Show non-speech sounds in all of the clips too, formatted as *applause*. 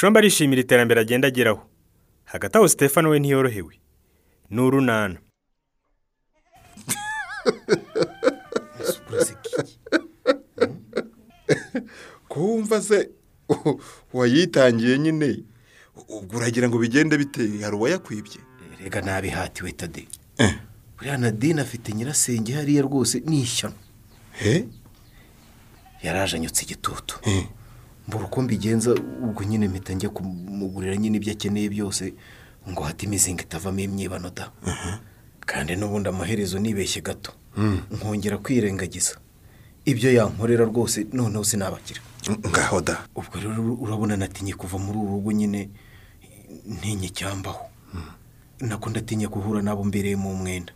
bushombe arishimira iterambere agenda ageraho hagati aho sitefano we ntiyorohewe. Ni urunana. Kumva se wayitangiye nyine ubwo uragira ngo bigende bite? Hari uwayakwibye? Rega nabihatiwe tade. Buriya nadine afite nyirasenge hariya rwose ni ishyano. He yaraje anyutse igitutu mbura uko mbigenza ubwo nyine mpita njya kumugurira nyine ibyo akeneye byose ngo hate imizinga itavamo imyibano da. Kandi n'ubundi amaherezo nibeshye gato. Nkongera kwirengagiza. Ibyo yankorera rwose noneho sinabakira. Ngaho da. Ubwo rero urabona natinye kuva muri uru rugo nyine ntinye cyambaho. Nako ndatinye guhura n'abo mbereyemo umwenda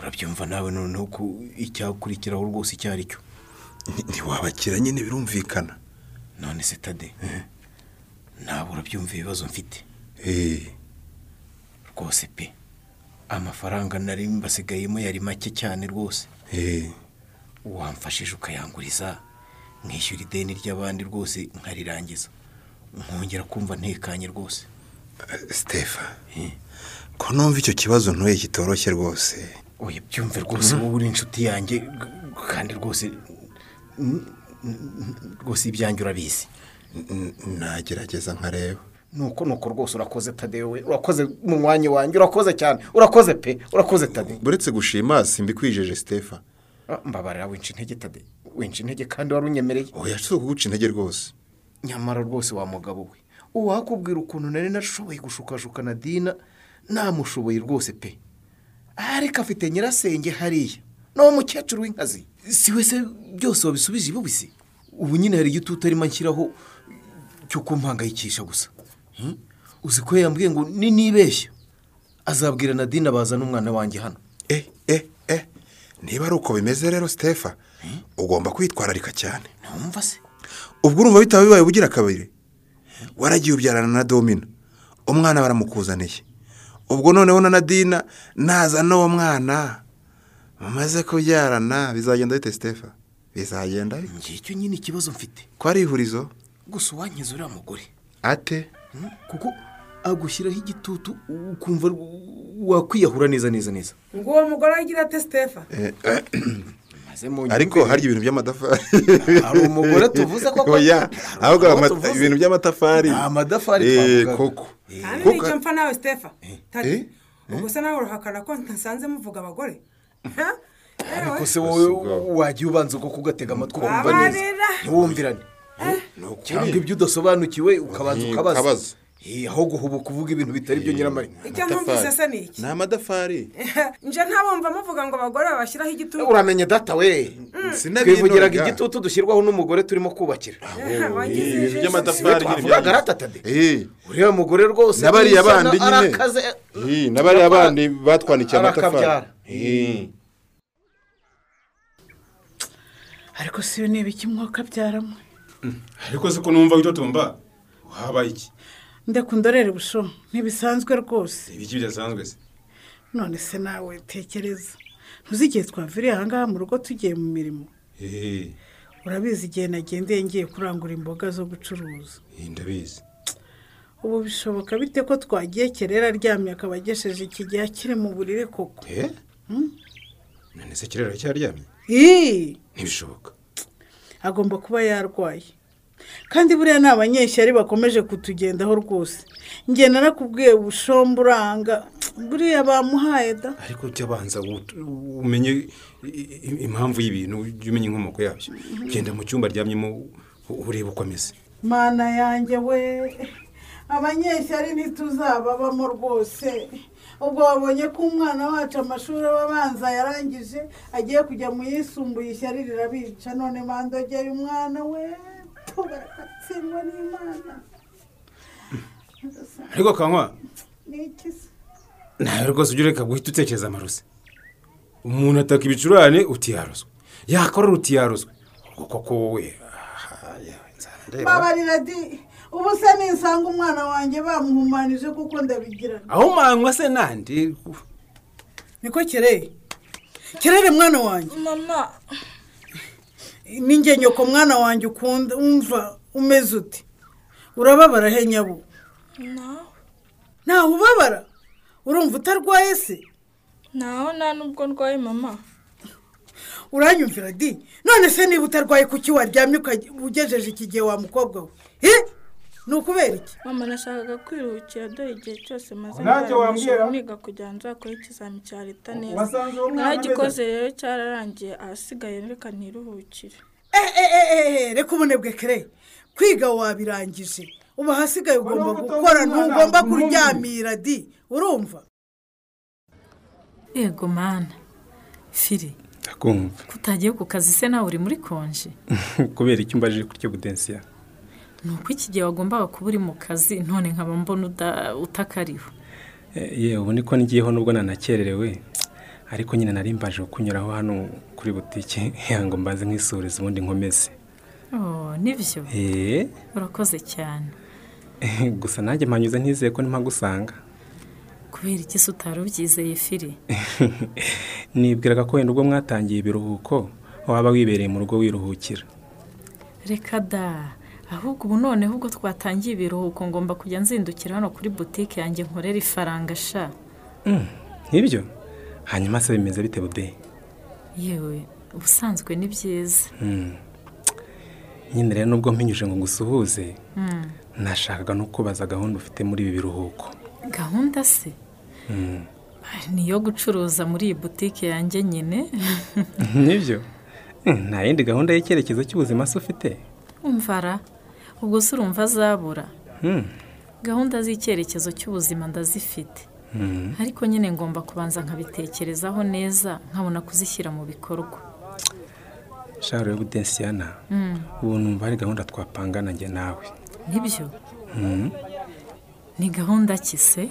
urabyumva nawe noneho ko icyakurikiraho rwose icyo ari cyo ntiwabakira nyine birumvikana. None se tade. Ntabwo urabyumva ibibazo mfite. Eh, rwose pe. Amafaranga nari mbasigayemo yari make cyane rwose. Eh, wamfashije ukayanguriza nkishyura ideni ry'abandi rwose nkarirangiza. Nkongera kumva ntekanye rwose. Stefa. Ko numva icyo kibazo ntuye kitoroshye rwose? Oya byumve rwose wowe uri inshuti yanjye kandi rwose rwose ibyanjye urabizi. Nagerageza nkareba. Nuko nuko rwose urakoze tade we urakoze mu mwanya wanjye. Urakoze cyane. Urakoze pe. Urakoze tade. Buretse gushima simbikwijeje Stefa. Ah, mbabarira winca intege tade. Winca intege kandi wari unyemereye. Oya si ukuguca intege rwose. Nyamara rwose wa mugabo we. Uwakubwira ukuntu nari nashoboye gushukashuka na dina namushoboye rwose pe. Ariko afite nyirasenge hariya. Ni umukecuru w'inkazi. Si we se byose wabisubije ibubisi? Ubu nyine hari igitutu arimo anshyiraho cyo kumpangayikisha gusa. Hmm? uzi ko yambwiye ngo ni nibeshya? Azabwira na dina bazana umwana wanjye hano. Eh eh eh. Niba ari uko bimeze rero Stefa ugomba kwitwararika cyane. Ntumva se. Ubwo urumva bitaba bibaye ubugira kabiri? Waragiye ubyarana na domino. Umwana baramukuzaniye. Ubwo noneho na nadina nazana uwo mwana. Mumaze kubyarana bizagenda bite Stefa? Bizagenda bite? ngicyo nyine ikibazo mfite. Ko ari ihurizo? Gusa uwankiza uriya mugore. Ate? Hmm? kuko agushyiraho igitutu ukumva wakwiyahura neza neza neza. Ngo uwo mugore agira ate sitefa Eh, eh, ariko harya ibintu by'amatafari. Hari umugore tuvuze koko? Oya ahubwo Hari ibintu by'amatafari. Nta matafari Eh, koko. Kandi ni cyo mpfa nawe sitefa ubwo se nawe urahakana ko ntasanze muvuga abagore? Ariko se wowe wagiye ubanza uko kugatega amatwi ukumva neza. Ntiwumvirane cyangwa ibyo udasobanukiwe ukabanza ukabaza. ukabaza. Aho guhubuka uvuga ibintu bitari byo nyiramari icyo ntumvise se ni iki? Ni amadafari *laughs* nje ntabumva muvuga ngo abagore babashyiraho igitutu. Uramenye data we. Sinabinoga. twivugiraga igitutu dushyirwaho n'umugore turimo kubakira. Ibintu nyine twavugaga bya- ratatade Eh, uriya mugore rwose N'abariya bandi nyine. eh, n'abariya bandi batwandikiye amatafari. Eh. ariko si yo niba iki mwuka byaramo ariko se ko numva witotomba habaye iki? Ndeka undorere busho ntibisanzwe rwose. Ibiki bidasanzwe se? None se nawe tekereza ntuzi igihe twaviriye ahangaha mu rugo tugiye mu mirimo. Urabizi igihe nagendeye ngiye kurangura imboga zo gucuruza. Ndabizi. Ubu bishoboka bite ko twagiye kerera aryamye akaba agesheje iki gihe akiri mu buriri koko? Eee none se kirere cyaryamye Ii! ntibishoboka. Agomba kuba yarwaye. Kandi buriya ni abanyeshyari bakomeje kutugendaho rwose. Njye narakubwiye bushombe uranga buriya bamuhaye da. Ariko jya abanza umenye impamvu y'ibintu ujye umenya inkomoko yabyo. Genda mu cyumba aryamyemo urebe uko ameze. Mana yanjye we abanyeshyari ntituzababamo rwose. Ubwo wabonye ko umwana wacu amashuri aba abanza yarangije agiye kujya mu yisumbuye ishyari rirabica. None mandogeye umwana we. Barakatsindwa n'imana ariko kanywa nawe rwose ujye ureka guhita utekereza amarozi. Umuntu ataka ibicurane utiyarozwe. Yakorora utiyarozwe ubwo koko wowe babarira di ubu se nisanga umwana wanjye bamuhumanije kuko ndabigirana. Aho manywa se nandi? Niko kereye kerere mwana wanjye. Mama. Ninjye nyoko mwana wanjye ukunda wumva umeze uti urababara he nyabu ntawe ubabara? Urumva utarwaye se? Naho nta nubwo ndwaye mama. Uranyumvira di none se niba utarwaye kuki waryamye ugejeje iki gihe wa mukobwa we? Eh? ni ukubera iki? Mama nashakaga kwiruhukira dore igihe cyose maze wambwira? niga kugira ngo nzakore ikizami cya leta neza. Naragikoze rero cyararangiye ahasigaye reka ntiruhukire. Eh, eh, eh, eh, eh, reka ubunebwe kere kwiga wabirangije. Ubu ahasigaye ugomba gukora ntugomba kuryamira di. Urumva? Yego mana. Firi ndakumva. kutagiye ku kazi se nawe uri muri konje? *laughs* Kubera icyo umbajije kutyo budensiya ni uko iki gihe wagombaga kuba uri mu kazi none nkaba mbona utakariho. Yewe ubu niko ngiyeho nubwo nanakererewe. Ariko nyine nari mbaje kunyuraho hano kuri butike *laughs* ngo mbaze nk'isuriza ubundi nkomeze. Ni byo. Eee urakoze cyane. Gusa nanjye mpanyuze ntizeye ko mpagusanga kubera iki se utari ubyizeye firi *laughs* nibwiraga ko wenda ubwo mwatangiye ibiruhuko waba wibereye mu rugo wiruhukira. Reka da. Ahubwo ubu noneho ubwo twatangiye ibiruhuko ngomba kujya nzindukira hano kuri butike yanjye nkorera ifaranga sha. Nk'ibyo hanyuma se bimeze bite bude yewe ubusanzwe ni byiza. Hmm. Nyine rero nubwo mpinyuje ngo ngusuhuze nashakaga no kubaza gahunda ufite muri ibi biruhuko. Gahunda se? Hmm. ni iyo gucuruza muri iyi butike yanjye nyine? *laughs* Nibyo? Hmm, nta yindi gahunda y'icyerekezo cy'ubuzima se ufite? Umvara ubwo se urumva azabura Hmm. gahunda z'icyerekezo cy'ubuzima ndazifite. Hmm. ariko nyine ngomba kubanza nkabitekerezaho neza nkabona kuzishyira mu bikorwa. Sharo yo budensiyana ubu numva hari gahunda twapangana njye nawe. Nibyo? Hmm. ni gahunda ki se?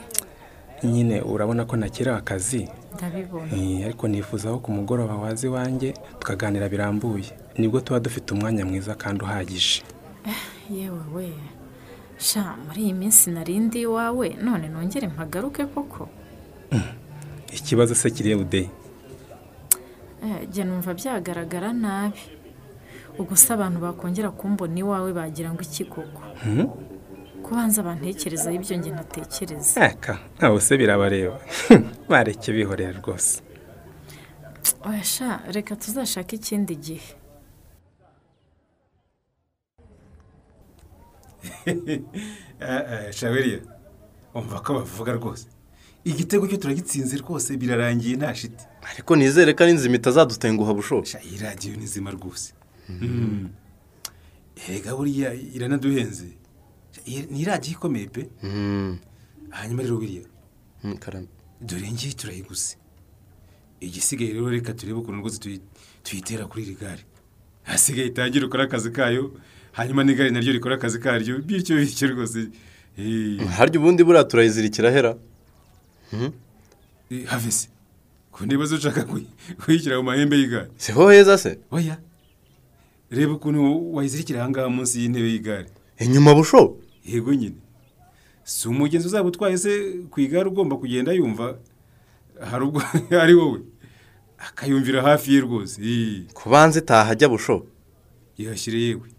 Nyine urabona ko nakerewe akazi? Ndabibona. Eh, ariko nifuza ko ku mugoroba waza iwanjye tukaganira birambuye. Nibwo tuba dufite umwanya mwiza kandi uhagije. Yewe we. Sha muri iyi minsi narindi iwawe none nongere mpagaruke koko? Ikibazo se kiriye bude Eh, jya numva byagaragara nabi. Ubwo se abantu bakongera kumbona iwawe bagira ngo iki koko? Kubanza bantekerezaho ibyo njye ntatekereza aka ntawe se birabareba. Bareke bihorera rwose. Oya sha reka tuzashake ikindi gihe. *laughs* Shaberiya umva ko bavuga rwose. Igitego cyo turagitsinze rwose birarangiye nta shiti. Ariko nizere ko ari inzima itazadutenguha bushoboka iyi radiyo ni nzima rwose. Mm. erega buriya iranaduhenze. Ni iradiyo ikomeye pe. Hanyuma rero biriya karame. Dore ngiyi turayiguze igisigaye rero reka turebe ukuntu rwose tuyi- tuyitera kuri iri gare. Hasigaye itangire ukore akazi kayo hanyuma n'igare naryo rikora akazi karyo bityo bityo rwose. Harya ubundi buriya turayizirikira hera eh, have se ku nibazo ushaka kuyi- kuyishyira mu mahembe y'igare siho heza se? Oya. Reba ukuntu wayizirikira ahangaha munsi y'intebe y'igare inyuma busho? Yego nyine si umugenzi uzaba utwaye se ku igare ugomba kugenda yumva *laughs* hari ubwo ari wowe. Akayumvira hafi ye rwose Eh, kubanza itahajya busho? Yihashyire yewe.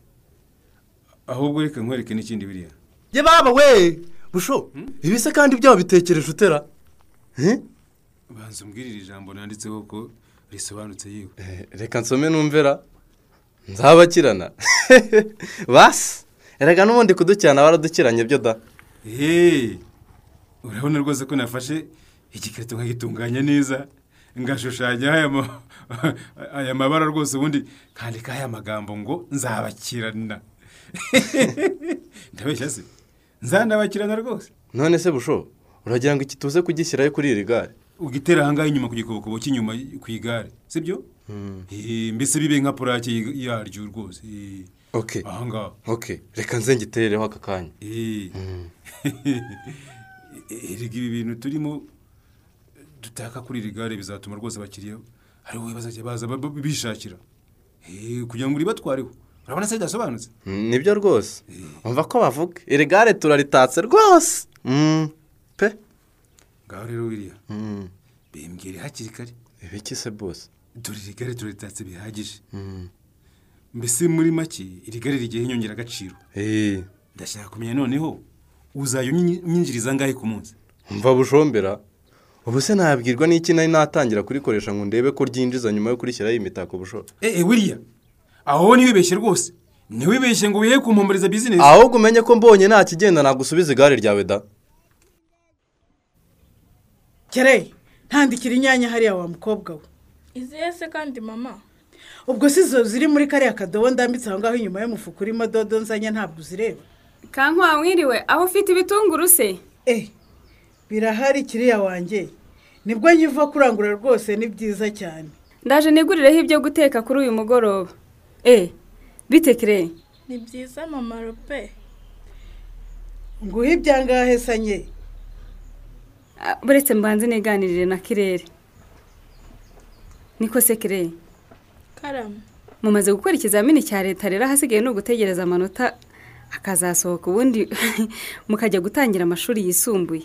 Ahubwo reka nkwereke n'ikindi biriya. Ye baba we! Busho ibi se kandi byaba bitekereje utera? Eh? Banza umbwirire ijambo nanditseho ko risobanutse yewe Eh, reka nsome numvera nzabakirana. *laughs* Basi erega n'ubundi kudukirana baradukiranye byo da? Hey, urabona rwose ko nafashe igikarito nkagitunganya neza ngashushanya aya ma- aya mabara rwose ubundi nkandikaho aya magambo ngo nzabakirana. *laughs* Ndabeshya se. Nzanabakirana rwose. None se busho uragira ngo iki tuze kugishyirayo kuri iri gare? Ugitera ahangaha inyuma ku gikobokobo cy'inyuma ku igare sibyo? Eh, mbese bibe nka purake yaryo rwose. Ahangaha. Oke reka nze ngiterereho aka kanya. Eh. *laughs* erega ibi bintu turimo dutaka kuri iri gare bizatuma rwose abakiriya ari wowe bazajya baza ba- ba- bishakira. Kugira ngo uribatwareho urabona se bidasobanutse Mm, ni byo rwose. Umva ko bavuga? Iri gare turaritatse rwose. Pe. Ngaho rero wiriya Mm, bimbwire hakiri kare. Ibiki se bose dore iri gare turaritatse bihagije. Mm, mbese muri make iri gare rigiye inyongeragaciro eh, ndashaka kumenya noneho uzajya unyi- unyinjiriza angahe ku munsi? Mva bushombera ubu se nabwirwa n'iki nari natangira kurikoresha ngo ndebe ko ryinjiza nyuma yo kurishyiraho imitako busho eee wiriya. Aho ntiwibeshye rwose. Ntiwibeshye ngo wihe kumpumuriza bizinesi ahubwo umenye ko mbonye nta kigenda nagusubiza igare ryawe da. Kereye ntandikira inyanya hariya wa mukobwa we. Izihe se kandi mama? Ubwo si zo ziri muri kariya kadobo ndambitse aho ngaho inyuma y'umufuka urimo dodo nzanye ntabwo uzireba. Kankwa mwiriwe aho ufite ibitunguru se? Eh birahari kiriya wanjye. Nibwo nkiva kurangura rwose ni byiza cyane. Ndaje nigurireho ibyo guteka kuri uyu mugoroba. E bite kire ni byiza mama rope nguhe ibyangahe sanye? Buretse mbanze niganirire na kirere. Niko se kirere? Karamu. Mumaze gukora ikizamini cya leta rero ahasigaye ni ugutegereza amanota akazasohoka ubundi *laughs* mukajya gutangira amashuri yisumbuye.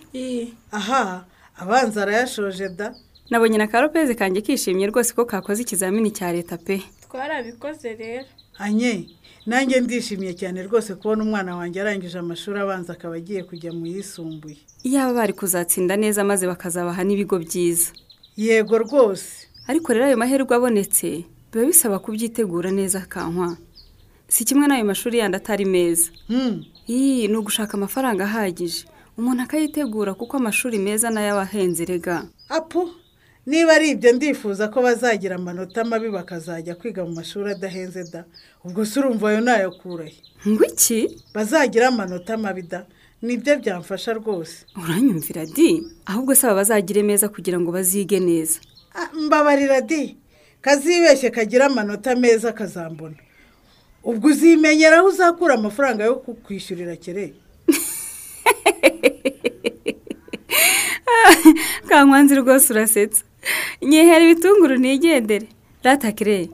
Aha abanza arayashoje da. Nabonye na karopeze kanjye kishimye rwose ko kakoze ikizamini cya leta pe. Twarabikoze rero. Anye nanjye ndishimye cyane rwose kubona umwana wanjye arangije amashuri abanza akaba agiye kujya mu yisumbuye. Iyaba bari kuzatsinda neza maze bakazabaha n'ibigo byiza. Yego rwose. Ariko rero ayo mahirwe abonetse biba bisaba kubyitegura neza kankwa si kimwe n'ayo mashuri yandi atari meza. Hmm, iyi ni ugushaka amafaranga ahagije. Umuntu akayitegura kuko amashuri meza na yo aba ahenze rega apo niba ari ibyo ndifuza ko bazagira amanota mabi bakazajya kwiga mu mashuri adahenze da. Ubwo se urumva ayo nayakurahe ngo iki? Bazagira amanota mabi da. Nibyo byamfasha rwose. Uranyumvira di? Ahubwo se aba bazagire meza kugira ngo bazige neza. Ah, mbabarira di. Kazibeshye kagira amanota meza kazambona. Ubwo uzimenyera aho uzakura amafaranga yo kukwishyurira kereye *laughs* kankwanzi rwose urasetsa. Nyehera ibitunguru ntigendere ratakire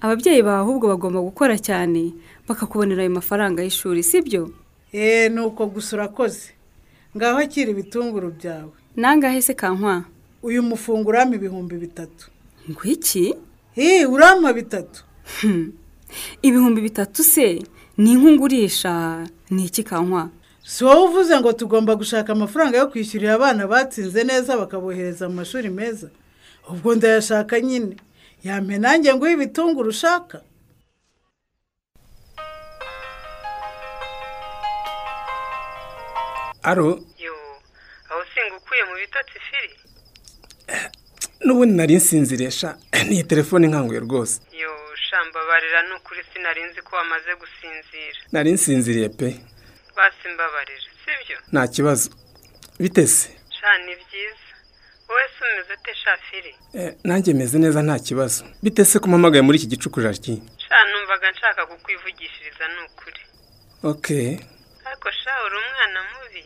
ababyeyi bawe ahubwo bagomba gukora cyane bakakubonera ayo mafaranga y'ishuri sibyo? Eee ni uko gusa urakoze ngaho akira ibitunguru byawe. Nangahe se kankwa uyu mufungo urampa ibihumbi bitatu. Ngo iki? Ih, urampa bitatu. Hmm. ibihumbi bitatu se? Ni inkungurisha ni iki kankwa si wowe uvuze ngo tugomba gushaka amafaranga yo kwishyurira abana batsinze neza bakabohereza mu mashuri meza? Ubwo ndayashaka nyine. Yampe nanjye nguhe ibitunguru ushaka. Aro yo aho usinga ukuye mu bitotsi firi n'ubundi nari nsinziriye sha *clears throat* niyi telefone nkanguye rwose. Yo shambabarira ni ukuri sinari nzi ko wamaze gusinzira. Nari nsinziriye pe. Basi mbabarira sibyo? Nta kibazo. Bitese. Ni byiza. Wowe se umeze ute sha firi Eh, nanjye meze neza nta kibazo. Bitese ko umpamagaye muri iki gicukurira ki sha numvaga nshaka kukwivugishiriza ni ukuri ok. Ariko sha uri umwana mubi?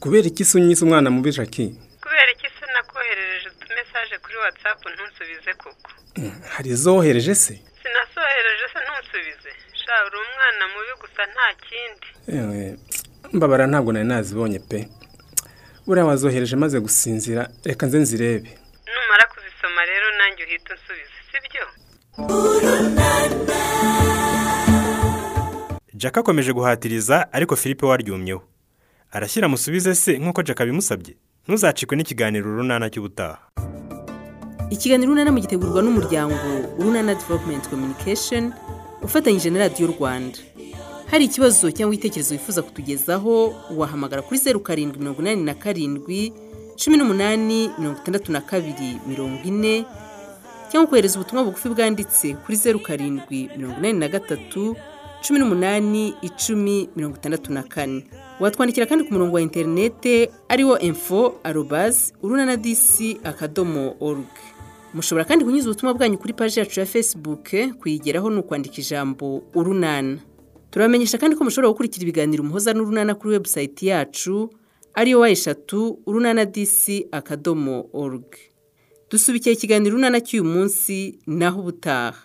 Kubera iki se unyise umwana mubi jaki kubera iki se nakoherereje utumesaje kuri watsapu ntusubize koko? Mm, hari izo wohereje se? Sinasohereje se ntusubize sha uri umwana mubi gusa nta kindi. Ewe, mbabara ntabwo nari nazibonye pe. Buriya wazohereje maze gusinzira reka nze nzirebe. Numara kuzisoma rero nanjye uhita unsubiza sibyo? Jack akomeje guhatiriza ariko Philippe waryumyeho. Arashyira musubize se nk'uko Jack abimusabye. Ntuzacikwe n'ikiganiro runana cy'ubutaha. Ikiganiro urunana mugitegurwa n'umuryango urunana development communication ufatanyije na radiyo rwanda. Hari ikibazo cyangwa igitekerezo wifuza kutugezaho wahamagara kuri zeru karindwi mirongo inani na karindwi cumi n'umunani mirongo itandatu na kabiri mirongo ine cyangwa kohereza ubutumwa bugufi bwanditse kuri zeru karindwi mirongo inani na gatatu cumi n'umunani icumi mirongo itandatu na kane. Watwandikira kandi ku murongo wa interinete ari wo info arobazi urunana disi akadomo oruge mushobora kandi kunyuza ubutumwa bwanyu kuri paji yacu ya facebook kuyigeraho ni ukwandika ijambo urunana. Turabamenyesha kandi ko mushobora gukurikira ibiganiro umuhoza n'urunana kuri webusayiti yacu ariyo wa eshatu urunana disi akadomo oruge dusubikiye ikiganiro urunana cy'uyu munsi naho ubutaha.